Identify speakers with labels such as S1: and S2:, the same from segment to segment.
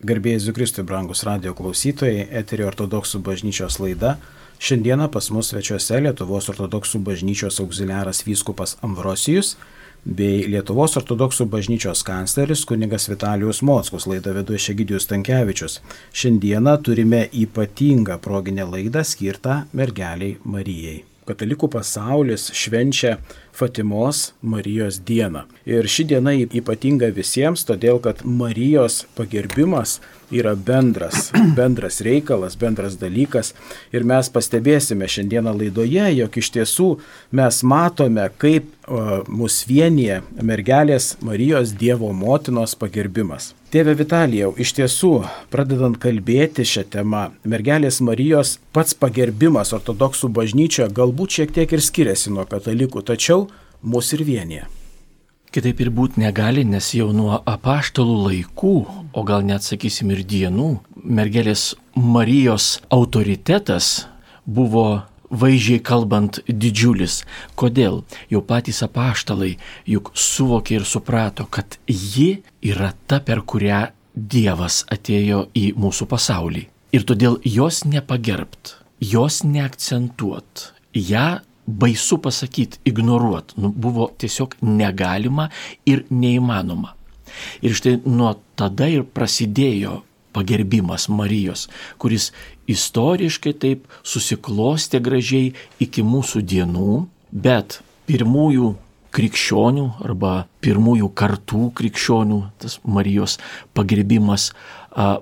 S1: Garbėjai Zikristui, brangus radio klausytojai, eterio ortodoksų bažnyčios laida. Šiandieną pas mus svečiuose Lietuvos ortodoksų bažnyčios auxiliaras vyskupas Ambrosijus bei Lietuvos ortodoksų bažnyčios kancleris kunigas Vitalijus Mockus, laidą vedu Šegidijus Tankievičius. Šiandieną turime ypatingą proginę laidą skirtą mergeliai Marijai katalikų pasaulis švenčia Fatimos Marijos dieną. Ir ši diena ypatinga visiems, todėl kad Marijos pagerbimas yra bendras, bendras reikalas, bendras dalykas. Ir mes pastebėsime šiandieną laidoje, jog iš tiesų mes matome, kaip uh, mus vienyje mergelės Marijos Dievo motinos pagerbimas. Tėve Vitalijau, iš tiesų, pradedant kalbėti šią temą, mergelės Marijos pats pagerbimas ortodoksų bažnyčioje galbūt šiek tiek ir skiriasi nuo katalikų, tačiau mus ir vienyje.
S2: Kitaip ir būti negali, nes jau nuo apaštalų laikų, o gal net sakysim ir dienų, mergelės Marijos autoritetas buvo vaizdžiai kalbant didžiulis. Kodėl? Jau patys apaštalai juk suvokė ir suprato, kad ji yra ta, per kurią Dievas atėjo į mūsų pasaulį. Ir todėl jos nepagerbt, jos neakcentuot, ją baisu pasakyti, ignoruoti, nu, buvo tiesiog negalima ir neįmanoma. Ir štai nuo tada ir prasidėjo pagerbimas Marijos, kuris istoriškai taip susiklostė gražiai iki mūsų dienų, bet pirmųjų krikščionių arba pirmųjų kartų krikščionių, tas Marijos pagerbimas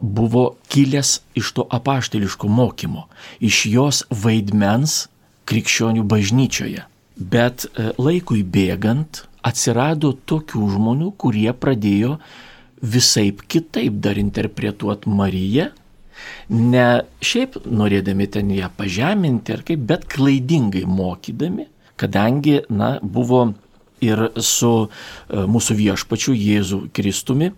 S2: buvo kilęs iš to apašteliško mokymo, iš jos vaidmens krikščionių bažnyčioje. Bet e, laikui bėgant atsirado tokių žmonių, kurie pradėjo visaip kitaip dar interpretuoti Mariją, ne šiaip norėdami ten ją pažeminti ar kaip, bet klaidingai mokydami, kadangi, na, buvo ir su e, mūsų viešpačiu Jėzu Kristumi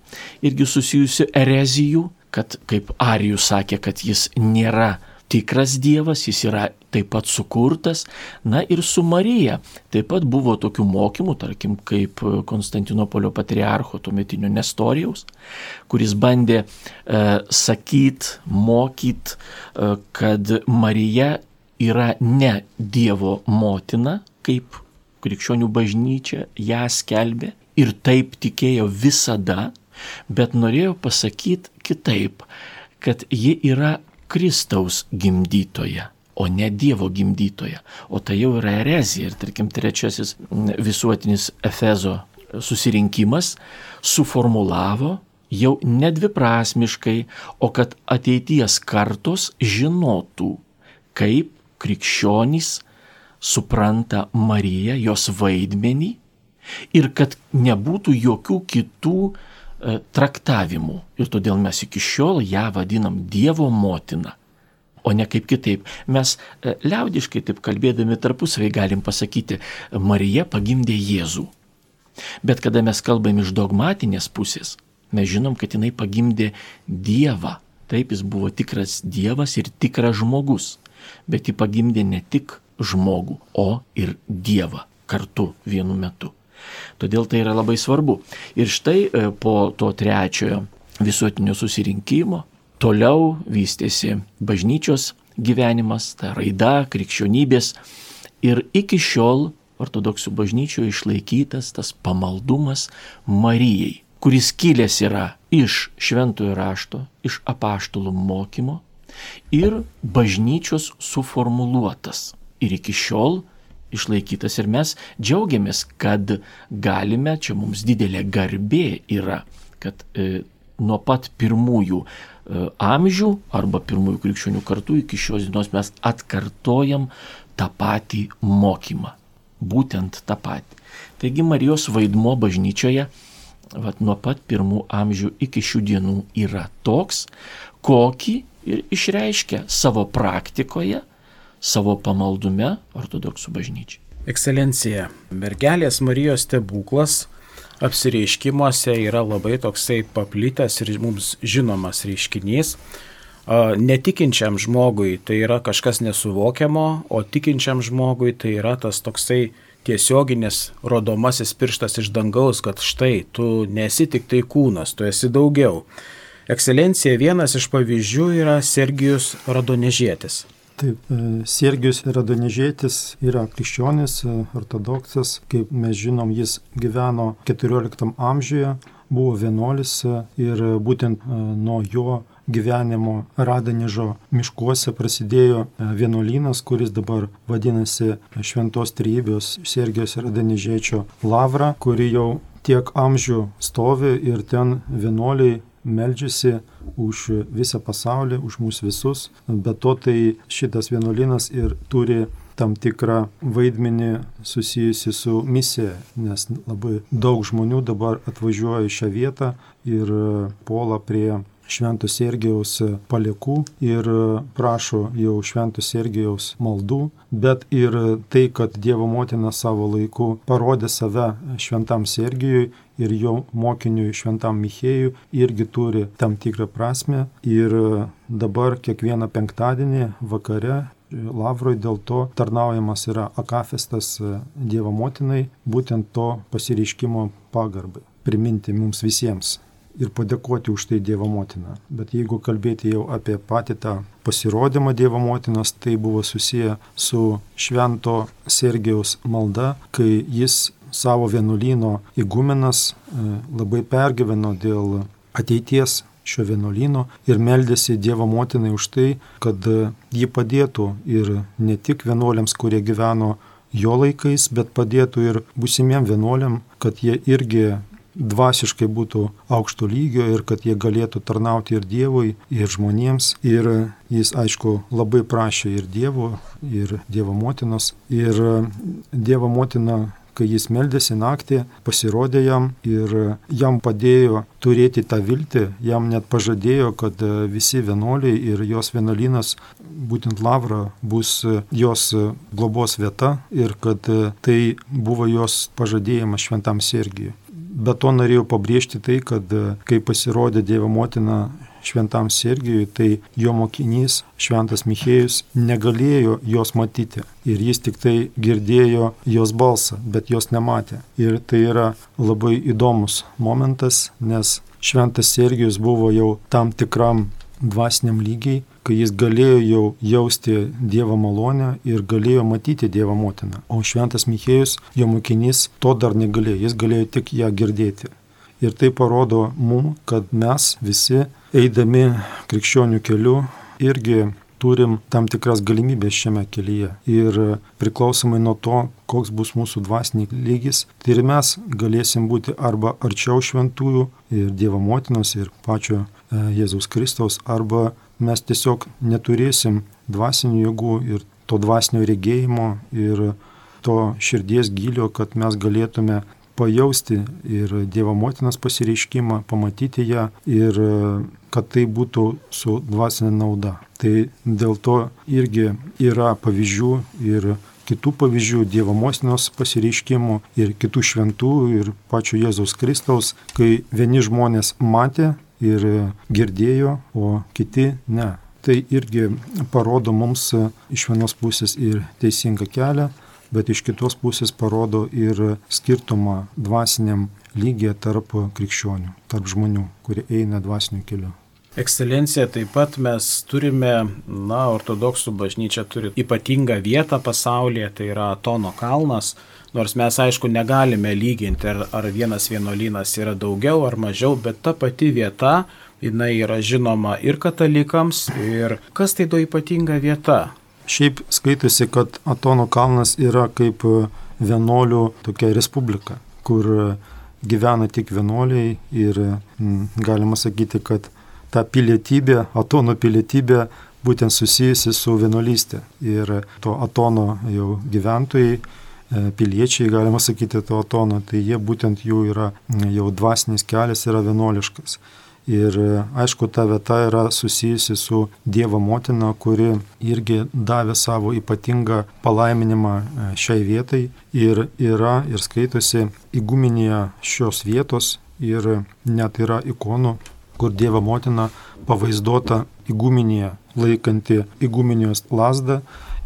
S2: irgi susijusių erezijų, kad kaip Arijus sakė, kad jis nėra tikras Dievas, jis yra taip pat sukurtas. Na ir su Marija taip pat buvo tokių mokymų, tarkim, kaip Konstantinopolio patriarcho tuometinio Nestorijaus, kuris bandė e, sakyt, mokyt, e, kad Marija yra ne Dievo motina, kaip krikščionių bažnyčia ją skelbė ir taip tikėjo visada, bet norėjo pasakyti kitaip, kad ji yra Kristaus gimdytoja, o ne Dievo gimdytoja. O tai jau yra erezija. Ir tarkim, trečiasis visuotinis Efezo susirinkimas suformulavo jau nedviprasmiškai, o kad ateities kartos žinotų, kaip krikščionys supranta Mariją, jos vaidmenį ir kad nebūtų jokių kitų E, traktavimų. Ir todėl mes iki šiol ją vadinam Dievo motina, o ne kaip kitaip. Mes e, liaudiškai taip kalbėdami tarpusavai galim pasakyti, Marija pagimdė Jėzų. Bet kada mes kalbam iš dogmatinės pusės, mes žinom, kad jinai pagimdė Dievą. Taip, jis buvo tikras Dievas ir tikras žmogus. Bet ji pagimdė ne tik žmogų, o ir Dievą kartu vienu metu. Todėl tai yra labai svarbu. Ir štai e, po to trečiojo visuotinio susirinkimo toliau vystėsi bažnyčios gyvenimas, ta raida, krikščionybės ir iki šiol ortodoksų bažnyčioje išlaikytas tas pamaldumas Marijai, kuris kilęs yra iš šventojo rašto, iš apaštalų mokymo ir bažnyčios suformuluotas. Ir iki šiol išlaikytas ir mes džiaugiamės, kad galime, čia mums didelė garbė yra, kad e, nuo pat pirmųjų e, amžių arba pirmųjų krikščionių kartų iki šios dienos mes atkartojam tą patį mokymą. Būtent tą patį. Taigi Marijos vaidmo bažnyčioje vat, nuo pat pirmų amžių iki šių dienų yra toks, kokį ir išreiškia savo praktikoje savo pamaldume ortodoksų bažnyčiai.
S1: Ekscelencija, mergelės Marijos stebuklas apsireiškimuose yra labai toksai paplitęs ir mums žinomas reiškinys. Netikinčiam žmogui tai yra kažkas nesuvokiamo, o tikinčiam žmogui tai yra tas toksai tiesioginis rodomasis pirštas iš dangaus, kad štai tu nesi tik tai kūnas, tu esi daugiau Ekscelencija, vienas iš pavyzdžių yra Sergijus Radonežėtis.
S3: Taip, e, Sergijus Radonežėtis yra krikščionis, e, ortodoksas, kaip mes žinom, jis gyveno 14 amžiuje, buvo vienuolis e, ir būtent nuo jo gyvenimo Radanižo miškuose prasidėjo vienuolynas, kuris dabar vadinasi Šventos Trybės Sergijos Radanižėčio lavra, kuri jau tiek amžių stovi ir ten vienuoliai meldžiasi už visą pasaulį, už mus visus. Be to tai šitas vienuolynas ir turi tam tikrą vaidmenį susijusi su misija, nes labai daug žmonių dabar atvažiuoja į šią vietą ir puola prie Švento Sergijaus paliekų ir prašo jau Švento Sergijaus maldų, bet ir tai, kad Dievo motina savo laiku parodė save Šventam Sergijui ir jo mokiniui Šventam Michėjui irgi turi tam tikrą prasme. Ir dabar kiekvieną penktadienį vakare Lavroj dėl to tarnaujamas yra akafestas Dievo motinai, būtent to pasireiškimo pagarbai, priminti mums visiems ir padėkoti už tai Dievo motiną. Bet jeigu kalbėti jau apie patį tą pasirodymą Dievo motinos, tai buvo susiję su švento Sergijaus malda, kai jis savo vienuolyno įgumenas e, labai pergyveno dėl ateities šio vienuolyno ir meldėsi Dievo motinai už tai, kad ji padėtų ir ne tik vienuoliams, kurie gyveno jo laikais, bet padėtų ir busimiem vienuoliam, kad jie irgi dvasiškai būtų aukšto lygio ir kad jie galėtų tarnauti ir Dievui, ir žmonėms. Ir jis, aišku, labai prašė ir Dievo, ir Dievo motinos. Ir Dievo motina kai jis meldėsi naktį, pasirodė jam ir jam padėjo turėti tą viltį, jam net pažadėjo, kad visi vienuoliai ir jos vienuolynas, būtent Lavra, bus jos globos vieta ir kad tai buvo jos pažadėjimas šventam Sergijui. Be to norėjau pabrėžti tai, kad e, kai pasirodė Dievo motina šventam Sergijui, tai jo mokinys, šventas Michėjus, negalėjo jos matyti. Ir jis tik tai girdėjo jos balsą, bet jos nematė. Ir tai yra labai įdomus momentas, nes šventas Sergijus buvo jau tam tikram dvasiniam lygiai, kai jis galėjo jau jausti Dievo malonę ir galėjo matyti Dievo motiną. O šventas Michėjus, jo mokinys, to dar negalėjo, jis galėjo tik ją girdėti. Ir tai parodo mum, kad mes visi, eidami krikščionių keliu, irgi turim tam tikras galimybės šiame kelyje. Ir priklausomai nuo to, koks bus mūsų dvasinis lygis, tai ir mes galėsim būti arba arčiau šventųjų ir Dievo motinos ir pačio e, Jėzaus Kristaus, arba mes tiesiog neturėsim dvasinių jėgų ir to dvasinio regėjimo ir to širdies gilio, kad mes galėtume pajausti ir Dievo motinos pasireiškimą, pamatyti ją ir kad tai būtų su dvasinė nauda. Tai dėl to irgi yra pavyzdžių ir kitų pavyzdžių Dievo motinos pasireiškimų ir kitų šventų ir pačio Jėzaus Kristaus, kai vieni žmonės matė ir girdėjo, o kiti ne. Tai irgi parodo mums iš vienos pusės ir teisingą kelią, bet iš kitos pusės parodo ir skirtumą dvasiniam lygiai tarp krikščionių, tarp žmonių, kurie eina dvasiniu keliu.
S1: Ekscelencija, taip pat mes turime, na, ortodoksų bažnyčia turi ypatingą vietą pasaulyje, tai yra Tono kalnas, Nors mes aišku negalime lyginti, ar, ar vienas vienuolynas yra daugiau ar mažiau, bet ta pati vieta, jinai yra žinoma ir katalikams, ir kas tai do ypatinga vieta.
S3: Šiaip skaitosi, kad Atono kalnas yra kaip vienuolių tokia respublika, kur gyvena tik vienuoliai ir m, mm, galima sakyti, kad ta pilietybė, Atono pilietybė būtent susijusi su vienuolystė. Ir to Atono jau gyventojai E, piliečiai, galima sakyti, to tono, tai jie būtent jų yra, jau dvasinis kelias yra vienuoliškas. Ir e, aišku, ta vieta yra susijusi su Dievo motina, kuri irgi davė savo ypatingą palaiminimą e, šiai vietai ir yra ir skaitosi įguminėje šios vietos ir net yra ikonų, kur Dievo motina pavaizduota įguminėje, laikanti įguminijos lasdą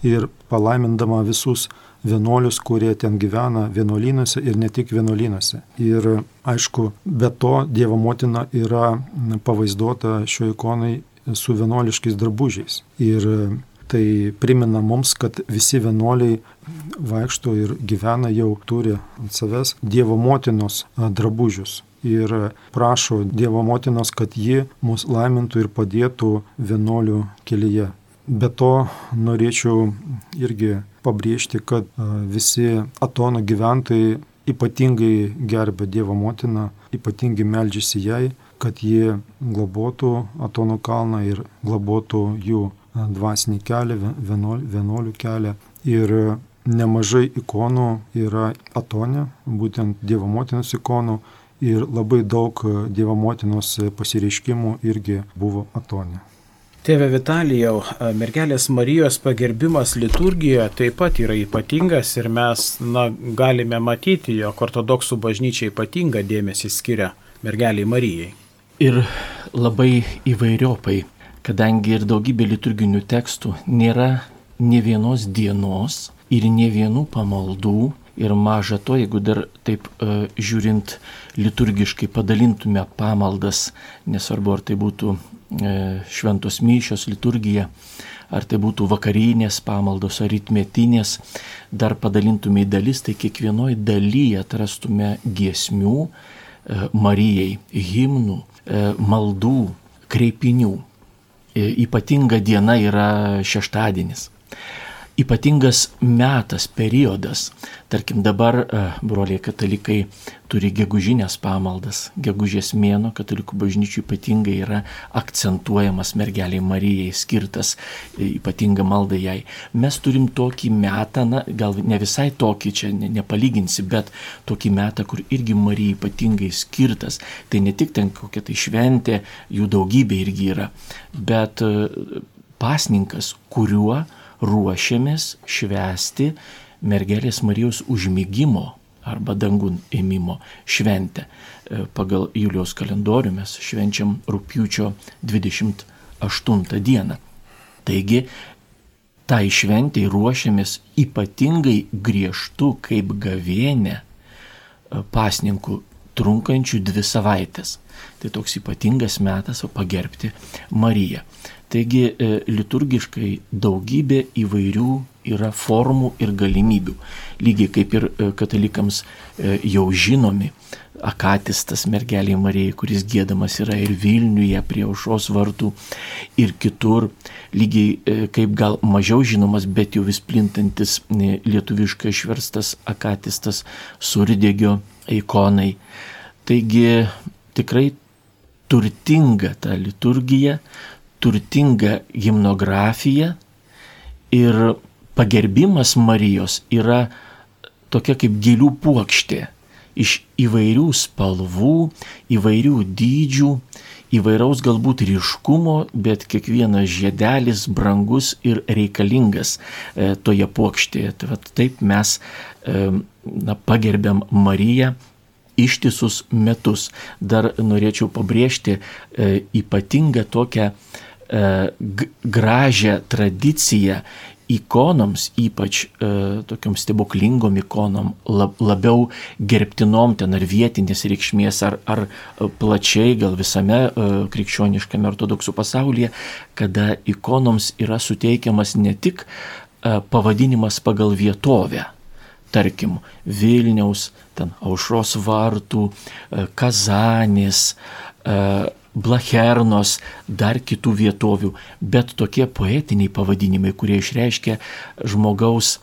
S3: ir palaimindama visus vienuolius, kurie ten gyvena vienuolynuose ir ne tik vienuolynuose. Ir aišku, be to Dievo motina yra pavaizduota šio ikonai su vienuoliškais drabužiais. Ir tai primena mums, kad visi vienuoliai vaikšto ir gyvena jau turi ant savęs Dievo motinos drabužius ir prašo Dievo motinos, kad ji mus laimintų ir padėtų vienuolių kelyje. Be to norėčiau irgi pabrėžti, kad visi Atono gyventojai ypatingai gerbė Dievo motiną, ypatingai meldžiasi jai, kad ji globotų Atono kalną ir globotų jų dvasinį kelią, vienuolių kelią. Ir nemažai ikonų yra Atone, būtent Dievo motinos ikonų, ir labai daug Dievo motinos pasireiškimų irgi buvo Atone.
S1: Tėve Vitalijau, mergelės Marijos pagerbimas liturgijoje taip pat yra ypatingas ir mes na, galime matyti, jog ortodoksų bažnyčia ypatingą dėmesį skiria mergeliai Marijai.
S2: Ir labai įvairiopai, kadangi ir daugybė liturginių tekstų nėra ne vienos dienos ir ne vienų pamaldų, Ir maža to, jeigu dar taip e, žiūrint liturgiškai padalintume pamaldas, nesvarbu ar tai būtų e, šventos myšios liturgija, ar tai būtų vakarinės pamaldos, ar rytmetinės, dar padalintume į dalis, tai kiekvienoje dalyje atrastume giesmių e, Marijai, himnų, e, maldų, kreipinių. E, ypatinga diena yra šeštadienis ypatingas metas, periodas. Tarkim, dabar e, broliai katalikai turi gegužinės pamaldas. Gegužės mėno katalikų bažnyčių ypatingai yra akcentuojamas mergeliai Marijai, skirtas e, ypatinga malda jai. Mes turim tokį metą, na, gal ne visai tokį čia ne, nepalyginsi, bet tokį metą, kur irgi Marijai ypatingai skirtas. Tai ne tik ten kokia tai šventė, jų daugybė irgi yra, bet e, pasninkas, kuriuo ruošiamės švęsti mergelės Marijos užmygimo arba dangun ėmimo šventę. E, pagal Julijaus kalendorių mes švenčiam rūpiučio 28 dieną. Taigi, tai šventai ruošiamės ypatingai griežtų kaip gavėnė e, pasninkų trunkančių dvi savaitės. Tai toks ypatingas metas, pagerbti Mariją. Taigi e, liturgiškai daugybė įvairių yra formų ir galimybių. Lygiai kaip ir e, katalikams e, jau žinomi akatistas mergeliai Marijai, kuris gėdamas yra ir Vilniuje prie aušos vartų ir kitur, lygiai kaip gal mažiau žinomas, bet jau vis plintantis lietuviškai išverstas akatistas Surdėgio ikonai. Taigi tikrai turtinga ta liturgija, turtinga gimnografija ir pagerbimas Marijos yra tokia kaip gėlių puokštė iš įvairių spalvų, įvairių dydžių, įvairaus galbūt ryškumo, bet kiekvienas žiedelis brangus ir reikalingas e, toje puokštėje. Tai taip mes e, na, pagerbiam Mariją ištisus metus. Dar norėčiau pabrėžti e, ypatingą tokią gražią tradiciją ikonoms, ypač e, tokiom stebuklingom ikonom, lab, labiau gerbtinom ten ar vietinės reikšmės, ar, ar plačiai gal visame e, krikščioniškame ortodoksų pasaulyje, kada ikonoms yra suteikiamas ne tik e, pavadinimas pagal vietovę, tarkim Vilniaus, ten Aušros vartų, e, Kazanės, e, Blachernos, dar kitų vietovių, bet tokie poetiniai pavadinimai, kurie išreiškia žmogaus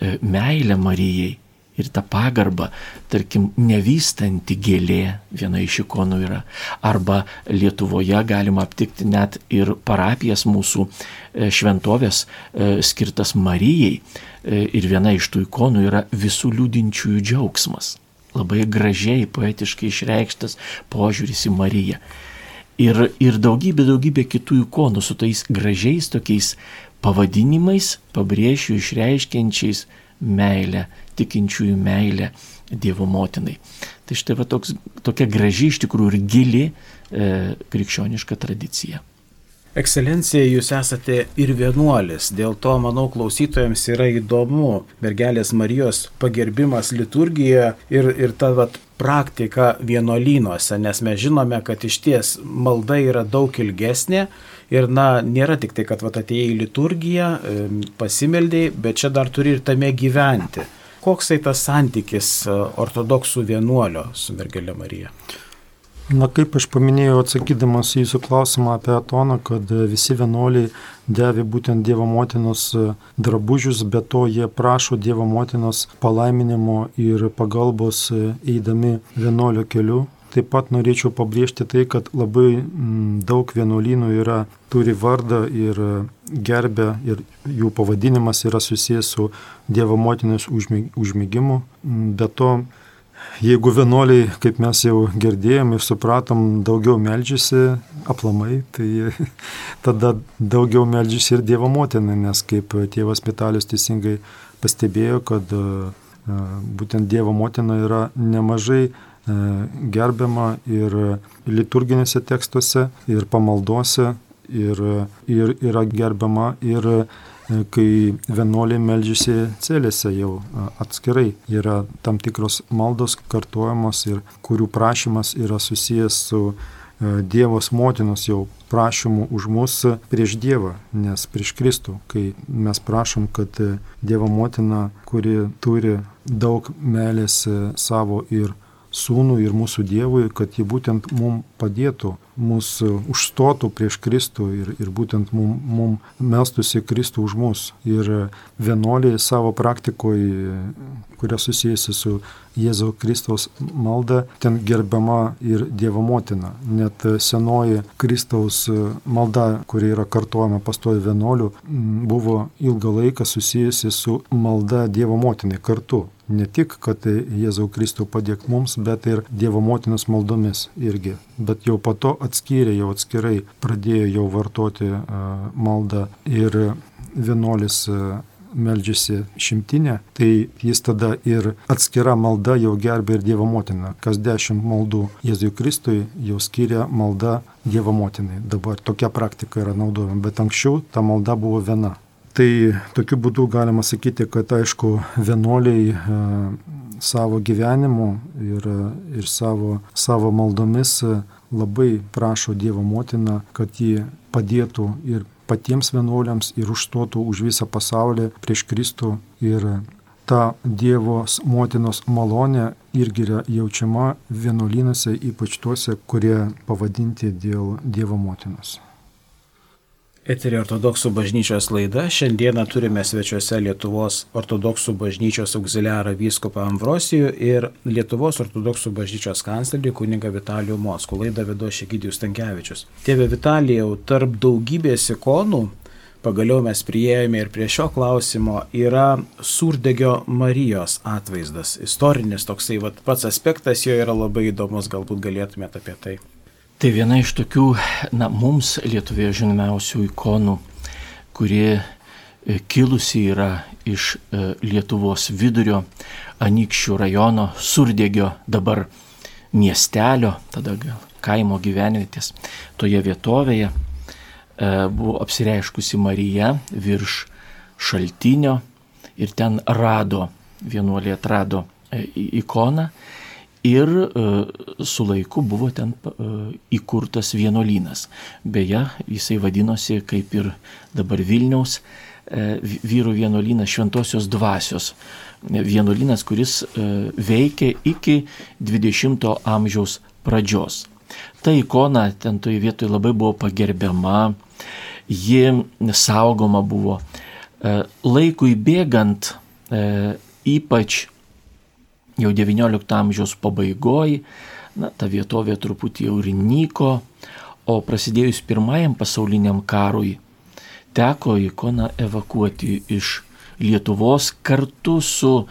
S2: e, meilę Marijai ir tą pagarbą, tarkim, nevystanti gėlė viena iš ikonų yra. Arba Lietuvoje galima aptikti net ir parapijas mūsų e, šventovės e, skirtas Marijai. Ir viena iš tų ikonų yra visų liūdinčiųjų džiaugsmas. Labai gražiai, poetiškai išreikštas požiūris į Mariją ir, ir daugybė, daugybė kitų ikonų su tais gražiais tokiais pavadinimais, pabrėšiu, išreiškiančiais meilę, tikinčiųjų meilę Dievo motinai. Tai štai va toks, tokia graži iš tikrųjų ir gili e, krikščioniška tradicija.
S1: Ekscelencija, jūs esate ir vienuolis, dėl to, manau, klausytojams yra įdomu mergelės Marijos pagerbimas liturgijoje ir, ir ta vat, praktika vienuolynuose, nes mes žinome, kad iš ties malda yra daug ilgesnė ir, na, nėra tik tai, kad vat, atėjai į liturgiją, pasimeldėjai, bet čia dar turi ir tame gyventi. Koks tai tas santykis e, ortodoksų vienuolio su mergelė Marija?
S3: Na, kaip aš paminėjau, atsakydamas į jūsų klausimą apie Atoną, kad visi vienuoliai dėvi būtent Dievo motinos drabužius, bet to jie prašo Dievo motinos palaiminimo ir pagalbos eidami vienuolio keliu. Taip pat norėčiau pabrėžti tai, kad labai mm, daug vienuolynų yra, turi vardą ir gerbę ir jų pavadinimas yra susijęs su Dievo motinos užmygimu. Be to, Jeigu vienuoliai, kaip mes jau girdėjom ir supratom, daugiau melžiasi aplamai, tai tada daugiau melžiasi ir Dievo motina, nes kaip tėvas Vitalius teisingai pastebėjo, kad e, būtent Dievo motina yra nemažai e, gerbiama ir liturginėse tekstuose, ir pamaldose, ir, ir yra gerbiama ir E, kai vienuoliai melžiasi celėse jau atskirai. Yra tam tikros maldos kartuojamos ir kurių prašymas yra susijęs su e, Dievos motinos jau prašymų už mus prieš Dievą, nes prieš Kristų, kai mes prašom, kad e, Dievo motina, kuri turi daug meilės savo ir sūnų ir mūsų Dievui, kad ji būtent mums padėtų mūsų užstotų prieš Kristų ir, ir būtent mum, mum melstusi Kristų už mus. Ir vienuoliai savo praktikoje, kuria susijusi su Jėzau Kristaus malda, ten gerbiama ir Dievo motina. Net senoji Kristaus malda, kuri yra kartuojama pastovi vienuolių, buvo ilgą laiką susijusi su malda Dievo motinai kartu ne tik, kad Jėzau Kristų padėk mums, bet ir Dievo motinos maldomis irgi. Bet jau po to atskyrė, jau atskirai pradėjo jau vartoti maldą ir vienuolis meldžiasi šimtinę, tai jis tada ir atskira malda jau gerbė ir Dievo motiną. Kas dešimt maldų Jėzui Kristui jau skiria malda Dievo motinai. Dabar tokia praktika yra naudojama, bet anksčiau ta malda buvo viena. Tai tokiu būdu galima sakyti, kad aišku, vienuoliai savo gyvenimu ir, ir savo, savo maldomis labai prašo Dievo motiną, kad ji padėtų ir patiems vienuoliams ir užstotų už visą pasaulį prieš Kristų ir ta Dievo motinos malonė irgi yra jaučiama vienuolynose, ypač tuose, kurie pavadinti dėl Dievo motinos.
S1: Eterė ortodoksų bažnyčios laida. Šiandieną turime svečiuose Lietuvos ortodoksų bažnyčios auxiliarą vyskupą Amvrosijų ir Lietuvos ortodoksų bažnyčios kanclerį kuniga Vitalijų Moskų. Laidą vedo Šekidijus Tankievičius. Tėve Vitalijau, tarp daugybės ikonų, pagaliau mes prieėjome ir prie šio klausimo, yra Surdegio Marijos atvaizdas. Istorinis toksai vat, pats aspektas jo yra labai įdomus, galbūt galėtumėte apie tai.
S2: Tai viena iš tokių, na, mums Lietuvoje žinomiausių ikonų, kurie kilusi yra iš e, Lietuvos vidurio, Anikščių rajono, Surdėgio dabar miestelio, tada gal kaimo gyvenvietės. Toje vietovėje e, buvo apsireiškusi Marija virš šaltinio ir ten rado, vienuolė atrado e, ikoną ir e, su laiku buvo ten e, įkurtas vienuolynas. Beje, jisai vadinosi kaip ir dabar Vilniaus e, vyrų vienuolynas Šventosios dvasios. Vienuolynas, kuris veikė iki 20-ojo amžiaus pradžios. Ta ikona ten toje vietoje labai buvo pagerbiama, ji saugoma buvo. Laikui bėgant, ypač jau XIX amžiaus pabaigoj, na, ta vietovė truputį jau ir nyko, o prasidėjus pirmajam pasauliniam karui teko ikoną evakuoti iš Lietuvos kartu su uh,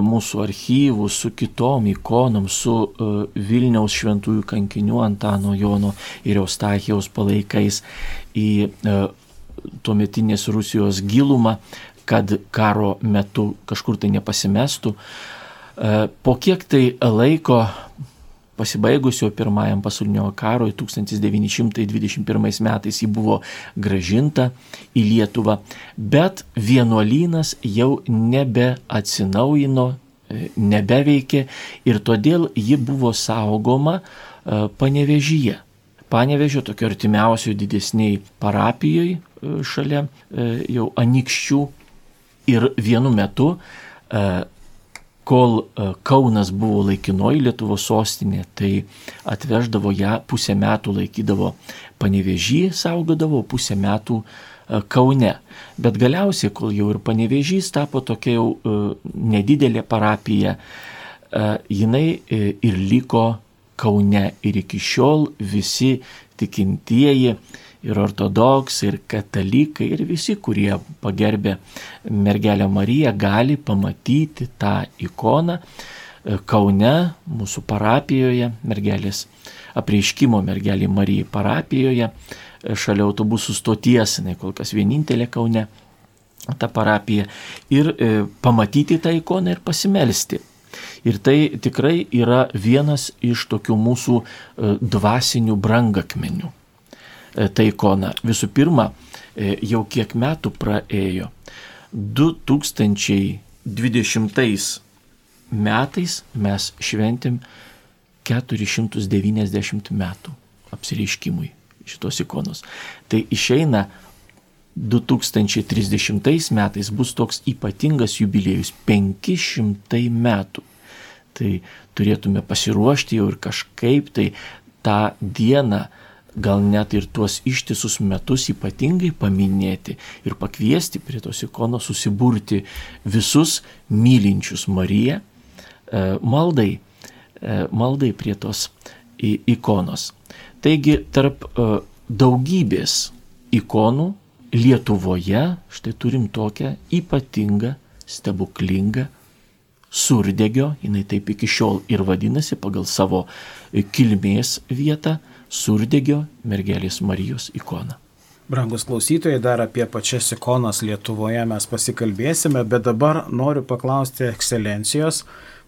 S2: mūsų archyvu, su kitom ikonom, su uh, Vilniaus šventųjų kankinių Antano Jono ir Eustachijaus palaikais į uh, tuometinės Rusijos gilumą, kad karo metu kažkur tai nepasimestų. E, po kiek tai laiko pasibaigusio pirmajam pasaulinio karo 1921 metais ji buvo gražinta į Lietuvą, bet vienuolynas jau nebeatsinaujino, e, nebeveikė ir todėl ji buvo saugoma e, panevežyje. Panevežio tokio artimiausio didesniai parapijoje šalia jau anikščių ir vienu metu kol e, Kaunas buvo laikinoji Lietuvo sostinė, tai atveždavo ją, pusę metų laikydavo panevežį, saugodavo, pusę metų e, Kaune. Bet galiausiai, kol jau ir panevežys tapo tokia jau e, nedidelė parapija, jinai ir liko Kaune ir iki šiol visi tikintieji ir ortodoksai, ir katalikai, ir visi, kurie pagerbė mergelę Mariją, gali pamatyti tą ikoną e, Kaune, mūsų parapijoje, mergelės apreiškimo mergelį Marijai parapijoje, e, šalia autobusų stoties, jinai kol kas vienintelė Kaune, ta parapija, ir e, pamatyti tą ikoną ir pasimelsti. Ir tai tikrai yra vienas iš tokių mūsų e, dvasinių brangakmenių. E, tą ikoną. Visų pirma, e, jau kiek metų praėjo. 2020 metais mes šventėm 490 metų apsireiškimui šitos ikonos. Tai išeina 2030 metais bus toks ypatingas jubiliejus - 500 metų. Tai turėtume pasiruošti jau ir kažkaip tai tą dieną gal net ir tuos ištisus metus ypatingai paminėti ir pakviesti prie tos ikonos susiburti visus mylinčius Mariją e, maldai, e, maldai prie tos ikonos. Taigi tarp e, daugybės ikonų Lietuvoje štai turim tokią ypatingą, stebuklingą surdegio, jinai taip iki šiol ir vadinasi pagal savo kilmės vietą, surdegio mergelės Marijos ikoną.
S1: Brangus klausytojai, dar apie pačias ikonas Lietuvoje mes pasikalbėsime, bet dabar noriu paklausti ekscelencijos,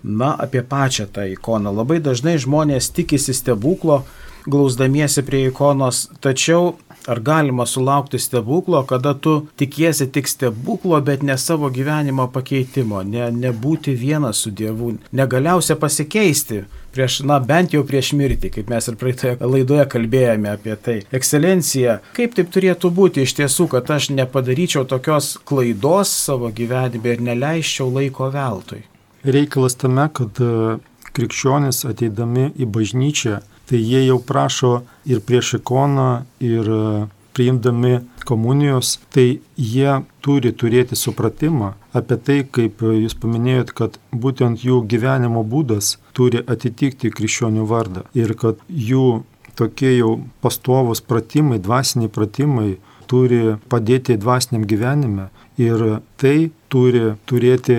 S1: na, apie pačią tą ikoną. Labai dažnai žmonės tikisi stebuklo, glausdamiesi prie ikonos, tačiau Ar galima sulaukti stebuklo, kada tu tikiesi tik stebuklo, bet ne savo gyvenimo pakeitimo, ne, nebūti vienas su Dievu, negaliausia pasikeisti prieš, na, bent jau prieš mirtį, kaip mes ir praeitoje laidoje kalbėjome apie tai. Ekscelencija, kaip taip turėtų būti iš tiesų, kad aš nepadaryčiau tokios klaidos savo gyvenime ir neleiščiau laiko veltui?
S3: Reikalas tame, kad e, krikščionis ateidami į bažnyčią tai jie jau prašo ir prieš ikoną, ir e, priimdami komunijos, tai jie turi turėti supratimą apie tai, kaip jūs paminėjot, kad būtent jų gyvenimo būdas turi atitikti krikščionių vardą. Ir kad jų tokie jau pastovus pratimai, dvasiniai pratimai turi padėti dvasiniam gyvenime. Ir tai turi turėti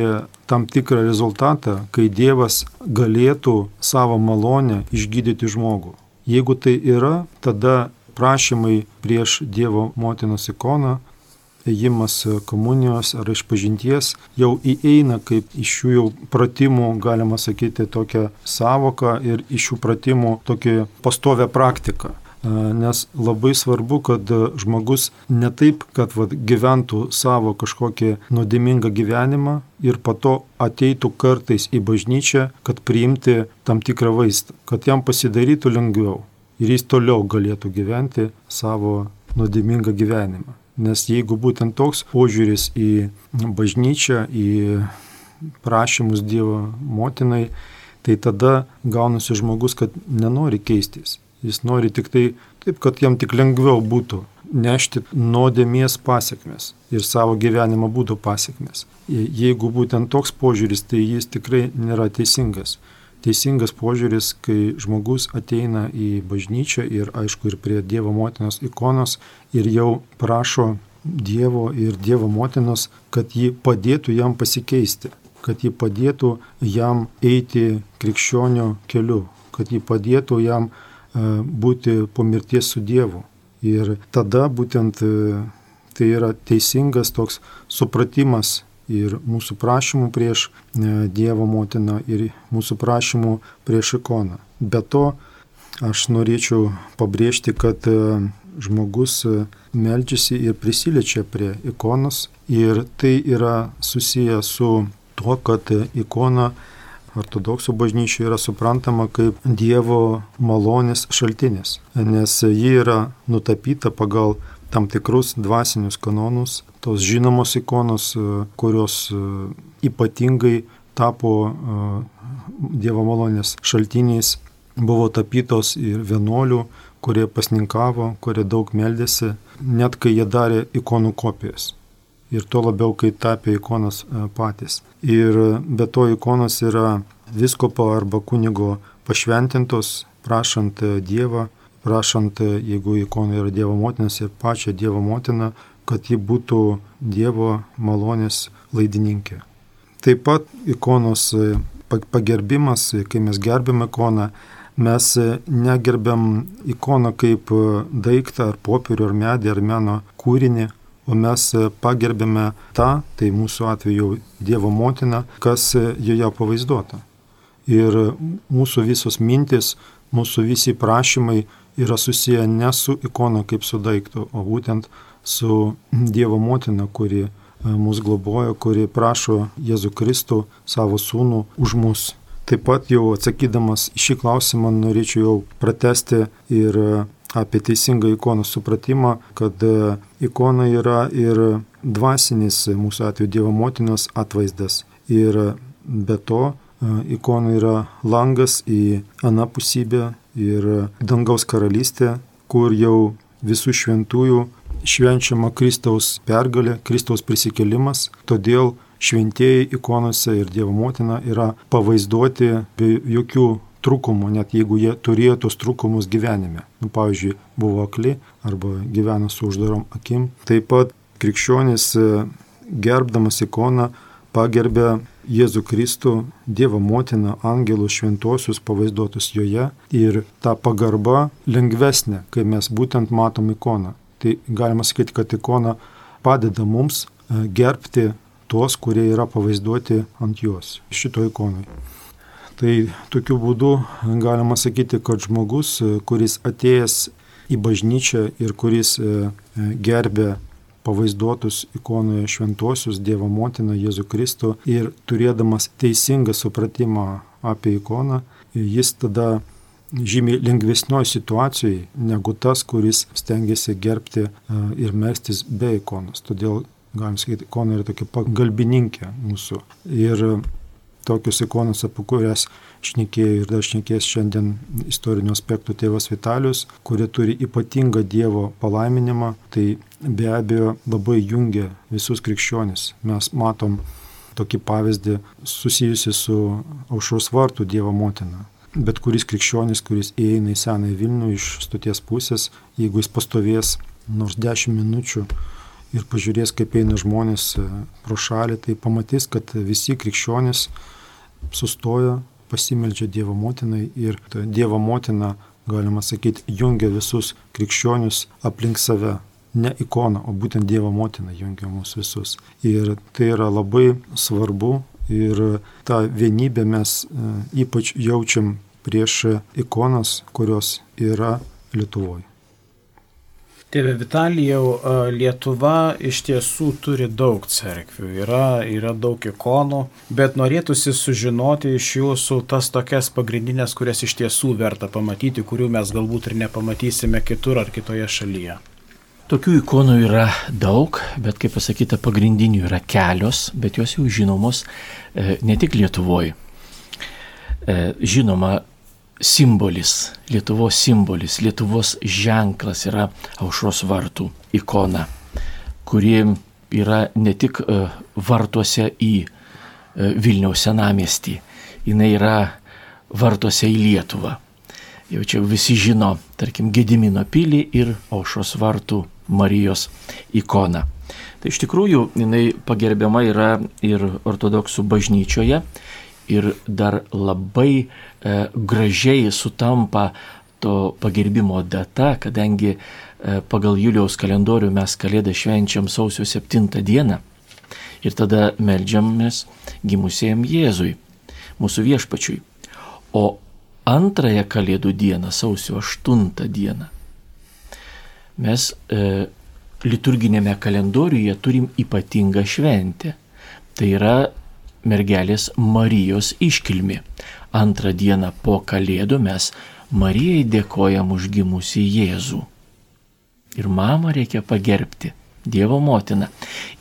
S3: tam tikrą rezultatą, kai Dievas galėtų savo malonę išgydyti žmogų. Jeigu tai yra, tada prašymai prieš Dievo motinos ikoną, ėjimas komunijos ar išpažinties jau įeina kaip iš šių jau pratimų, galima sakyti, tokią savoką ir iš šių pratimų tokią pastovę praktiką nes labai svarbu, kad žmogus ne taip, kad va, gyventų savo kažkokį nuodėmingą gyvenimą ir po to ateitų kartais į bažnyčią, kad priimti tam tikrą vaistą, kad jam pasidarytų lengviau ir jis toliau galėtų gyventi savo nuodėmingą gyvenimą. Nes jeigu būtent toks požiūris į bažnyčią, į prašymus Dievo motinai, tai tada gaunasi žmogus, kad nenori keistis Jis nori tik tai taip, kad jam tik lengviau būtų nešti nuodėmies pasiekmes ir savo gyvenimo būdo pasiekmes. Jeigu būtent toks požiūris, tai jis tikrai nėra teisingas. Teisingas požiūris, kai žmogus ateina į bažnyčią ir aišku ir prie Dievo motinos ikonos ir jau prašo Dievo ir Dievo motinos, kad ji padėtų jam pasikeisti, kad ji padėtų jam eiti krikščionio keliu, kad ji padėtų jam būti po mirties su Dievu. Ir tada būtent tai yra teisingas toks supratimas ir mūsų prašymų prieš Dievo motiną ir mūsų prašymų prieš ikoną. Be to, aš norėčiau pabrėžti, kad žmogus melčiasi ir prisiliečia prie ikonos ir tai yra susiję su tuo, kad ikona ortodoksų bažnyčioje yra suprantama kaip Dievo malonės šaltinis, nes ji yra nutapyta pagal tam tikrus dvasinius kanonus, tos žinomos ikonos, e, kurios e, ypatingai tapo Dievo malonės šaltiniais, buvo tapytos ir vienuolių, kurie pasninkavo, kurie daug meldėsi, net kai jie darė ikonų kopijas. Ir tuo labiau, kai tapė ikonas e, patys. Ir be to ikonos yra viskopo arba kunigo pašventintos, prašant e, Dievą, prašant, e, jeigu ikona yra Dievo motinas ir pačią Dievo motiną, kad ji būtų Dievo malonės laidininkė. Taip pat ikonos pagerbimas, kai mes gerbėme ikoną, mes negerbiam ikoną kaip daiktą ar popierių ar medį ar meno kūrinį, o mes pagerbėme tą, tai mūsų atveju Dievo motiną, kas joje pavaizduota. Ir mūsų visos mintis, mūsų visi prašymai yra susiję ne su ikona kaip su daiktu, o būtent su Dievo motina, kuri mus globoja, kuri prašo Jėzų Kristų savo sūnų už mus. Taip pat jau atsakydamas šį klausimą norėčiau jau pratesti ir apie teisingą ikonų supratimą, kad ikona yra ir dvasinis mūsų atveju Dievo motinos atvaizdas. Ir be to ikona yra langas į anapusybę ir dangaus karalystę, kur jau visų šventųjų švenčiama Kristaus pergalė, Kristaus prisikelimas. Todėl šventieji ikonose ir Dievo motina yra pavaizduoti be jokių trūkumų, net jeigu jie turėjo tos trūkumus gyvenime. Nu, pavyzdžiui, buvo akli arba gyvena su uždarom akim. Taip pat krikščionis e, gerbdamas ikoną pagerbė Jėzų Kristų, Dievo motiną, angelus šventosius pavaizduotus joje ir ta pagarba lengvesnė, kai mes būtent matom ikoną. Tai galima sakyti, kad ikona padeda mums e, gerbti tuos, kurie yra pavaizduoti ant jos, šito ikonai. Tai tokiu būdu galima sakyti, kad žmogus, kuris atėjęs į bažnyčią ir kuris e, gerbė pavaizduotus ikonoje šventuosius Dievo motiną Jėzų Kristų ir turėdamas teisingą supratimą apie ikoną, jis tada žymiai lengvesnioje situacijoje negu tas, kuris stengiasi gerbti e, ir mestis be ikonos. Todėl galim sakyti, ikona yra tokia pagalbininkė mūsų. Ir tokius ikonas, apie kurias šnekėjo ir dar šnekės šiandien istorinių aspektų tėvas Vitalius, kurie turi ypatingą Dievo palaiminimą, tai be abejo labai jungia visus krikščionis. Mes matom tokį pavyzdį susijusi su aušros vartų Dievo motina. Bet kuris krikščionis, kuris įeina į Senąjį Vilnių iš stoties pusės, jeigu jis pastovės nors 10 minučių ir pažiūrės, kaip eina žmonės e, pro šalį, tai pamatys, kad visi krikščionys sustoja, pasimeldžia Dievo motinai ir Dievo motina, galima sakyti, jungia visus krikščionius aplink save. Ne ikona, o būtent Dievo motina jungia mus visus. Ir tai yra labai svarbu ir tą vienybę mes e, ypač jaučiam prieš ikonas, kurios yra Lietuvoje.
S1: Tėve Vitalijau, Lietuva iš tiesų turi daug cerkvių, yra, yra daug ikonų, bet norėtųsi sužinoti iš jūsų tas tokias pagrindinės, kurias iš tiesų verta pamatyti, kurių mes galbūt ir nepamatysime kitur ar kitoje šalyje.
S2: Tokių ikonų yra daug, bet kaip pasakyta, pagrindinių yra kelios, bet jos jau žinomos e, ne tik Lietuvoje. Žinoma, simbolis, Lietuvos simbolis, Lietuvos ženklas yra aušros vartų ikona, kuri yra ne tik e, vartuose į e, Vilniaus senamestį, jinai yra vartuose į Lietuvą. Jau čia visi žino, tarkim, Gedimino pilį ir aušros vartų Marijos ikoną. Tai iš tikrųjų jinai pagerbiama yra ir ortodoksų bažnyčioje ir dar labai e, gražiai sutampa to pagerbimo data, kadangi e, pagal Juliaus kalendorių mes Kalėdą švenčiam sausio 7 dieną. Ir tada melžiamės gimusiem Jėzui, mūsų viešpačiui. O antrąją Kalėdų dieną, sausio 8 dieną, mes e, liturginėme kalendoriuje turim ypatingą šventę. Tai yra mergelės Marijos iškilmi. Antrą dieną po Kalėdų mes Marijai dėkojam už gimusi Jėzų. Ir mamą reikia pagerbti. Dievo motina.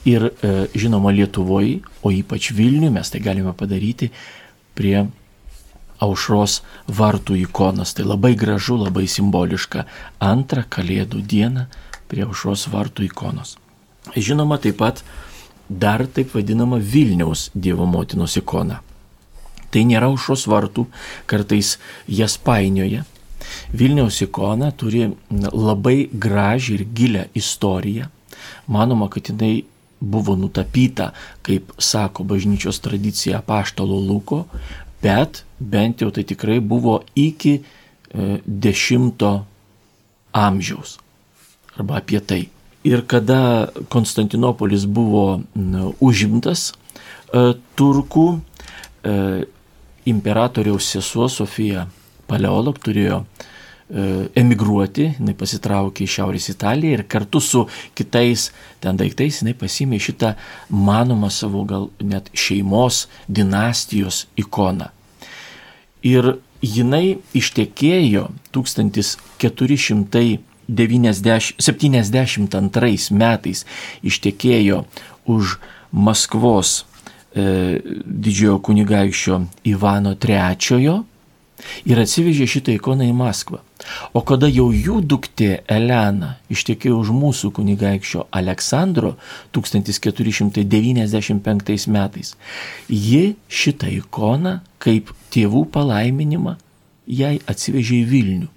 S2: Ir e, žinoma Lietuvoje, o ypač Vilniuje mes tai galime padaryti prie aušros vartų ikonos. Tai labai gražu, labai simboliška. Antrą Kalėdų dieną prie aušros vartų ikonos. Žinoma, taip pat dar taip vadinama Vilniaus Dievo motinos ikona. Tai nėra aušros vartų, kartais jas painioja. Vilniaus ikona turi labai gražią ir gilę istoriją. Manoma, kad jinai buvo nutapyta, kaip sako bažnyčios tradicija paštalo Luko, bet bent jau tai tikrai buvo iki e, dešimto amžiaus arba apie tai. Ir kada Konstantinopolis buvo užimtas e, turkų, e, imperatoriaus sesuo Sofija Paleolog turėjo e, emigruoti, jinai pasitraukė į Šiaurės Italiją ir kartu su kitais ten daiktais jinai pasimė šitą manomą savo gal net šeimos dinastijos ikoną. Ir jinai ištekėjo 1472 metais ištekėjo už Maskvos e, didžiojo kunigaikščio Ivano III ir atsivežė šitą ikoną į Maskvą. O kada jau jų duktė Elena ištekėjo už mūsų kunigaikščio Aleksandro 1495 metais, ji šitą ikoną kaip tėvų palaiminimą jai atsivežė į Vilnių.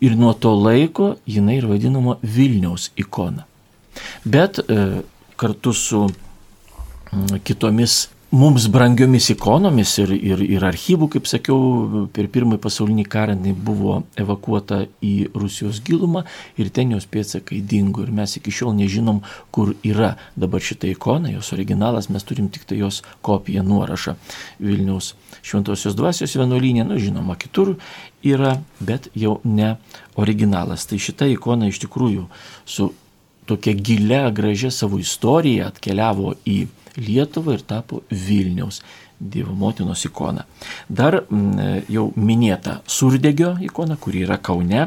S2: Ir nuo to laiko jinai ir vadinama Vilniaus ikona. Bet e, kartu su kitomis mums brangiomis ikonomis ir, ir, ir archyvų, kaip sakiau, per pirmąjį pasaulinį karą jinai buvo evakuota į Rusijos gilumą ir ten jos pėtsakai dingo ir mes iki šiol nežinom, kur yra dabar šita ikona, jos originalas, mes turim tik tai jos kopiją nuorašą Vilniaus Šventosios dvasios vienuolynė, nu žinoma, kitur yra, bet jau ne originalas. Tai šita ikona iš tikrųjų su tokia gilia, gražia savo istorija atkeliavo į Lietuvą ir tapo Vilniaus Dievo motinos ikona. Dar jau minėta Surdegio ikona, kuri yra Kaune.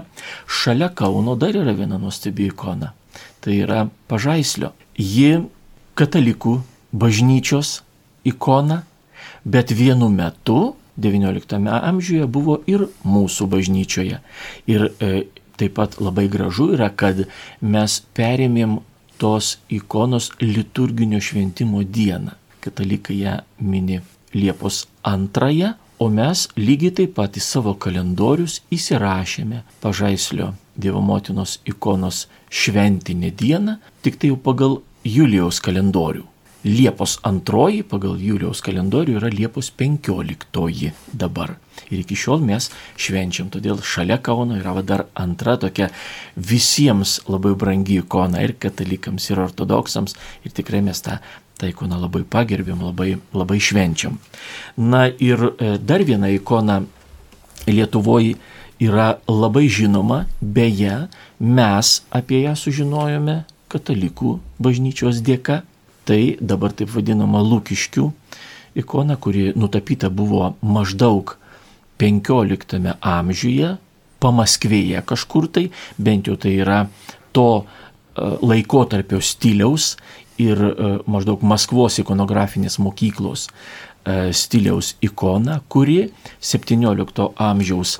S2: Šalia Kauno dar yra viena nuostabi ikona. Tai yra Pažaislio. Ji katalikų bažnyčios ikona, bet vienu metu XIX amžiuje buvo ir mūsų bažnyčioje. Ir e, taip pat labai gražu yra, kad mes perėmėm tos ikonos liturginio šventimo dieną. Katalikai ją mini Liepos antrąją, o mes lygiai taip pat į savo kalendorius įsirašėme pažaislio Dievo motinos ikonos šventinę dieną, tik tai jau pagal Julijaus kalendorių. Liepos antroji pagal Julijaus kalendorių yra Liepos penkioliktoji dabar ir iki šiol mes švenčiam. Todėl šalia Kauno yra dar antra tokia visiems labai brangi ikona ir katalikams, ir ortodoksams. Ir tikrai mes tą, tą ikoną labai pagerbėm, labai, labai švenčiam. Na ir e, dar viena ikona Lietuvoje yra labai žinoma, beje, mes apie ją sužinojome katalikų bažnyčios dėka. Tai dabar taip vadinama Lūkiškių ikona, kuri nutapyta buvo maždaug 15 amžiuje, pamaskvėje kažkur tai, bent jau tai yra to e, laikotarpio stiliaus ir e, maždaug Maskvos ikonografinės mokyklos e, stiliaus ikona, kuri 17 amžiaus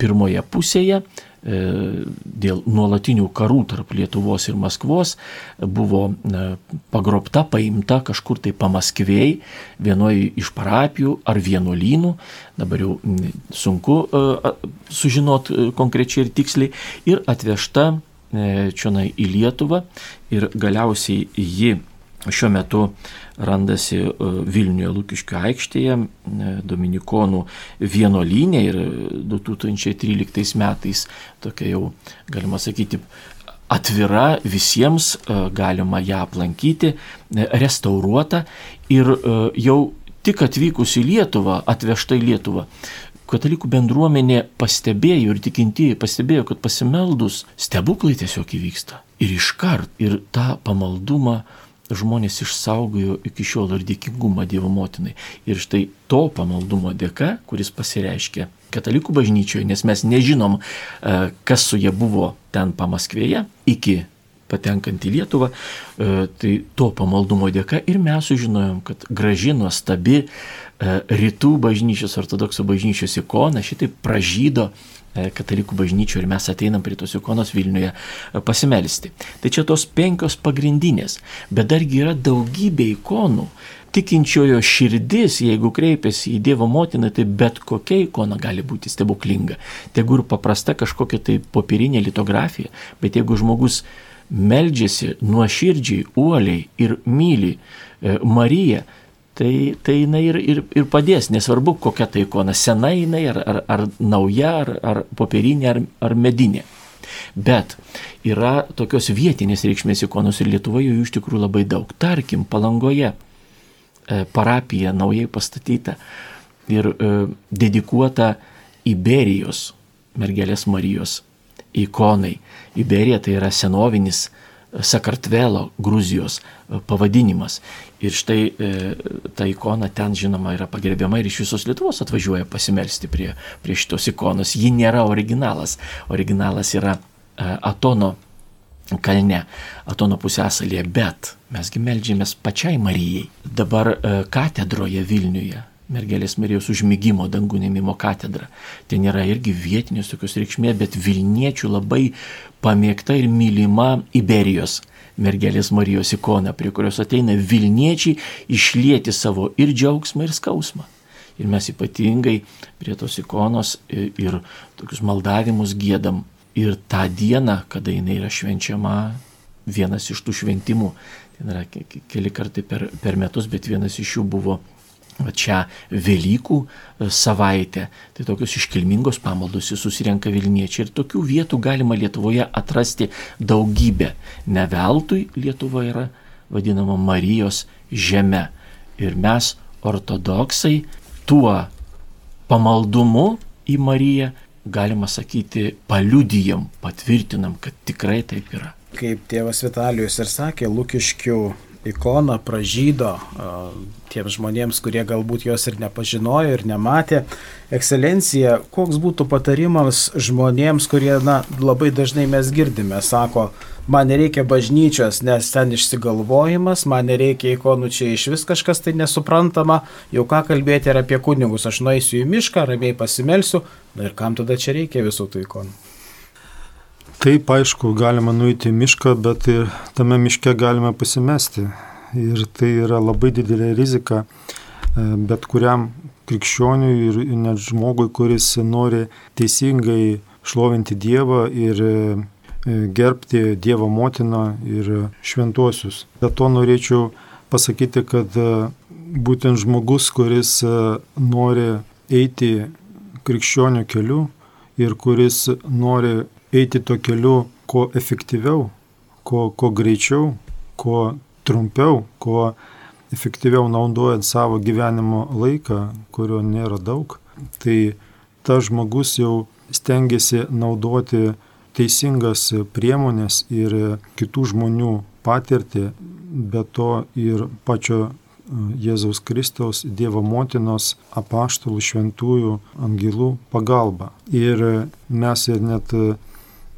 S2: pirmoje pusėje dėl nuolatinių karų tarp Lietuvos ir Maskvos buvo e, pagrobta, paimta kažkur tai pamaskvėjai, vienoje iš parapijų ar vienuolynų, dabar jau sunku e, sužinot konkrečiai ir tiksliai, ir atvežta čionai į Lietuvą. Ir galiausiai ji šiuo metu randasi e, Vilniuje Lūkiškio aikštėje, e, Dominikonų vienuolynė ir 2013 metais tokia jau, galima sakyti, atvira visiems, galima ją aplankyti, restauruota ir jau tik atvykus į Lietuvą, atvežta į Lietuvą, katalikų bendruomenė pastebėjo ir tikintieji pastebėjo, kad pasimeldus stebuklai tiesiog įvyksta. Ir iškart, ir tą pamaldumą žmonės išsaugojo iki šiol ir dėkingumą Dievo motinai. Ir štai to pamaldumo dėka, kuris pasireiškia katalikų bažnyčioje, nes mes nežinom, e, kas su jie buvo ten pamaskvėje iki patenkant į Lietuvą, e, tai to pamaldumo dėka ir mes sužinojom, kad graži, nuostabi e, rytų bažnyčios, ortodoksų bažnyčios ikona šitaip pražydo katalikų bažnyčių ir mes ateinam prie tos ikonos Vilniuje e, pasimelsti. Tai čia tos penkios pagrindinės, bet dargi yra daugybė ikonų. Tikinčiojo širdis, jeigu kreipiasi į Dievo motiną, tai bet kokia ikona gali būti stebuklinga. Tegu ir paprasta kažkokia tai popierinė litografija, bet jeigu žmogus meldžiasi nuoširdžiai, uoliai ir myli e, Mariją, tai, tai jinai ir, ir, ir padės, nesvarbu kokia tai ikona, sena jinai, ar, ar, ar nauja, ar, ar popierinė, ar, ar medinė. Bet yra tokios vietinės reikšmės ikonos ir Lietuvoje jų iš tikrųjų labai daug. Tarkim, Palangoje e, parapija naujai pastatyta ir e, dedikuota Iberijos mergelės Marijos ikonai. Iberija tai yra senovinis Sakartvelo, Gruzijos e, pavadinimas. Ir štai e, ta ikona ten, žinoma, yra pagerbiama ir iš visos Lietuvos atvažiuoja pasimelsti prie, prie šitos ikonos. Ji nėra originalas. Originalas yra e, Atono kalne, Atono pusėsalėje, bet mesgi melžiamės pačiai Marijai. Dabar katedroje Vilniuje mergelės Marijos užmygimo dangų nemimo katedra. Ten yra irgi vietinės tokios reikšmės, bet Vilniečių labai pamėgta ir mylima Iberijos mergelės Marijos ikona, prie kurios ateina Vilniečiai išlieti savo ir džiaugsmą, ir skausmą. Ir mes ypatingai prie tos ikonos ir tokius maldavimus gėdam. Ir tą dieną, kada jinai yra švenčiama, vienas iš tų šventimų, ten yra keli kartai per, per metus, bet vienas iš jų buvo čia Velykų e, savaitę, tai tokios iškilmingos pamaldos susirenka Vilniečiai ir tokių vietų galima Lietuvoje atrasti daugybę. Ne veltui Lietuva yra vadinama Marijos žeme. Ir mes, ortodoksai, tuo pamaldumu į Mariją, galima sakyti, paliudijam, patvirtinam, kad tikrai taip yra.
S1: Kaip tėvas Vitalijus ir sakė, Lukiškių ikona pražydo tiems žmonėms, kurie galbūt jos ir nepažinojo ir nematė. Ekscelencija, koks būtų patarimas žmonėms, kurie, na, labai dažnai mes girdime, sako, man nereikia bažnyčios, nes ten išsigalvojimas, man nereikia ikonų čia iš vis kažkas tai nesuprantama, jau ką kalbėti ir apie kunigus, aš nueisiu į mišką, ramiai pasimelsiu, na ir kam tada čia reikia visų tų ikonų.
S3: Taip, aišku, galima nueiti į mišką, bet ir tame miške galima pasimesti. Ir tai yra labai didelė rizika e, bet kuriam krikščioniui ir net žmogui, kuris nori teisingai šlovinti Dievą ir e, gerbti Dievo motiną ir šventuosius. Dėl to norėčiau pasakyti, kad e, būtent žmogus, kuris nori eiti krikščionių keliu ir kuris nori eiti to keliu kuo efektyviau, kuo, kuo greičiau, kuo trumpiau, kuo efektyviau naudojant savo gyvenimo laiką, kurio nėra daug, tai tas žmogus jau stengiasi naudoti teisingas priemonės ir kitų žmonių patirtį, bet to ir pačio Jėzaus Kristaus, Dievo motinos, apaštalų, šventųjų, angelų pagalba. Ir mes ir net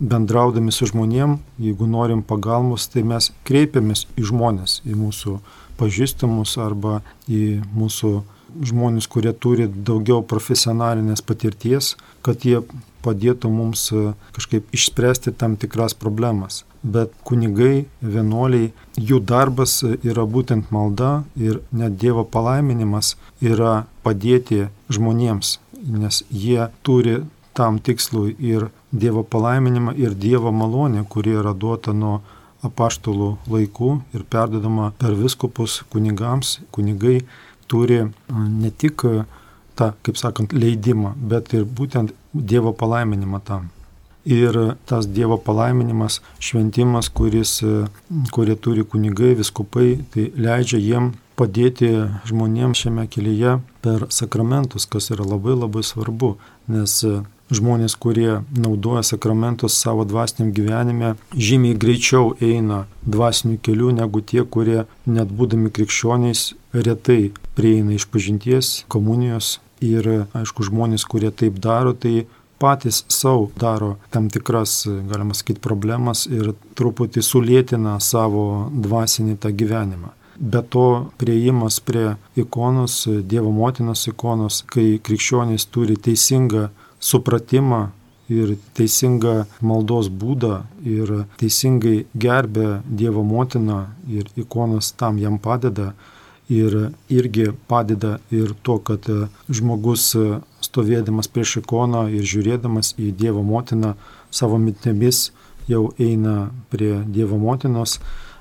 S3: bendraudami su žmonėm, jeigu norim pagalbos, tai mes kreipiamės į žmonės, į mūsų pažįstamus arba į mūsų žmonės, kurie turi daugiau profesionalinės patirties, kad jie padėtų mums e, kažkaip išspręsti tam tikras problemas. Bet kunigai, vienuoliai, jų darbas yra būtent malda ir net Dievo palaiminimas yra padėti žmonėms, nes jie turi tam tikslui ir Dievo palaiminimą, ir Dievo malonę, kuri yra duota nuo apaštalų laikų ir perdodama per viskupus kunigams. Kunigai turi ne tik tą, kaip sakant, leidimą, bet ir būtent Dievo palaiminimą tam. Ir tas Dievo palaiminimas, šventimas, kuris, kurie turi kunigai, viskupai, tai leidžia jiem padėti žmonėms šiame kelyje per sakramentus, kas yra labai labai svarbu, nes žmonės, kurie naudoja sakramentus savo dvasiniam gyvenime, žymiai greičiau eina dvasiniu keliu negu tie, kurie net būdami krikščioniais retai prieina iš pažinties, komunijos. Ir aišku, žmonės, kurie taip daro, tai patys savo daro tam tikras, galima sakyti, problemas ir truputį sulėtina savo dvasinį tą gyvenimą. Be to prieimas prie ikonos, Dievo motinos ikonos, kai krikščionys turi teisingą supratimą ir teisingą maldos būdą ir teisingai gerbė Dievo motiną ir ikonas tam jam padeda. Ir irgi padeda ir to, kad žmogus stovėdamas prieš ikoną ir žiūrėdamas į Dievo motiną savo mintimis jau eina prie Dievo motinos,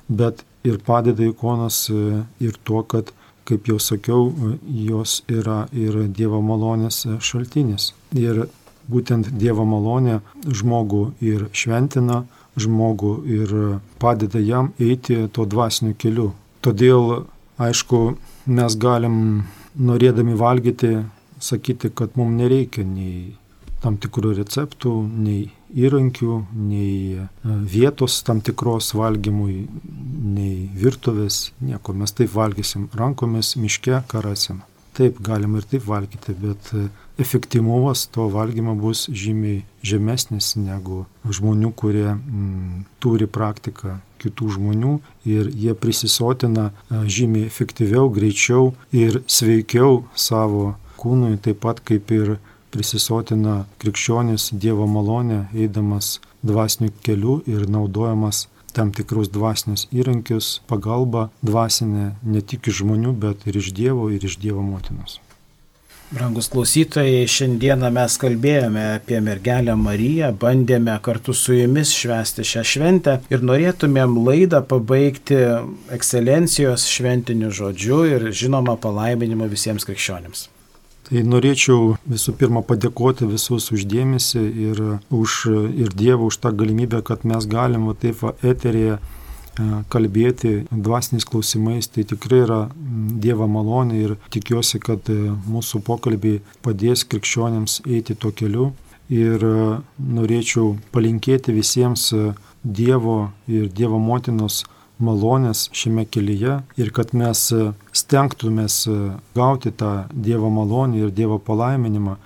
S3: bet ir padeda ikonas ir to, kad kaip jau sakiau, jos yra ir Dievo malonės šaltinis. Ir būtent Dievo malonė žmogų ir šventina, žmogų ir padeda jam eiti tuo dvasiniu keliu. Todėl, aišku, mes galim, norėdami valgyti, sakyti, kad mums nereikia nei tam tikrų receptų, nei įrankių, nei e, vietos tam tikros valgymui, nei virtuvės, nieko. Mes taip valgysim rankomis, miške, karasim. Taip, galima ir taip valgyti, bet e, efektyvumas to valgymo bus žymiai žemesnis negu žmonių, kurie mm, turi praktiką kitų žmonių ir jie prisisotina e, žymiai efektyviau, greičiau ir sveikiau savo kūnui, taip pat kaip ir prisisotina krikščionis Dievo malonę, eidamas dvasiniu keliu ir naudojamas tam tikrus dvasinius įrankius, pagalba dvasinė ne tik iš žmonių, bet ir iš Dievo ir iš Dievo motinos.
S1: Brangus klausytojai, šiandieną mes kalbėjome apie mergelę Mariją, bandėme kartu su jumis švęsti šią šventę ir norėtumėm laidą pabaigti ekscelencijos šventiniu žodžiu ir žinoma palaiminimu visiems krikščionims.
S3: Tai norėčiau visų pirma padėkoti visus uždėmesi ir, už, ir Dievą už tą galimybę, kad mes galim va, taip va, eterėje kalbėti dvasiniais klausimais, tai tikrai yra Dievo malonė ir tikiuosi, kad e, mūsų pokalbiai padės krikščionėms eiti tuo keliu. Ir e, norėčiau palinkėti visiems e, Dievo ir Dievo motinos malonės šiame kelyje ir kad mes stengtumės gauti tą Dievo malonę ir Dievo palaiminimą,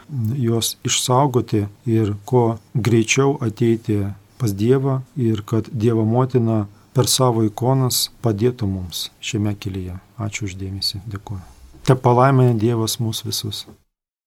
S3: juos išsaugoti ir kuo greičiau ateiti pas Dievą ir kad Dievo motina per savo ikonas padėtų mums šiame kelyje. Ačiū uždėmesi, dėkuoju. Te palaimė Dievas mūsų visus.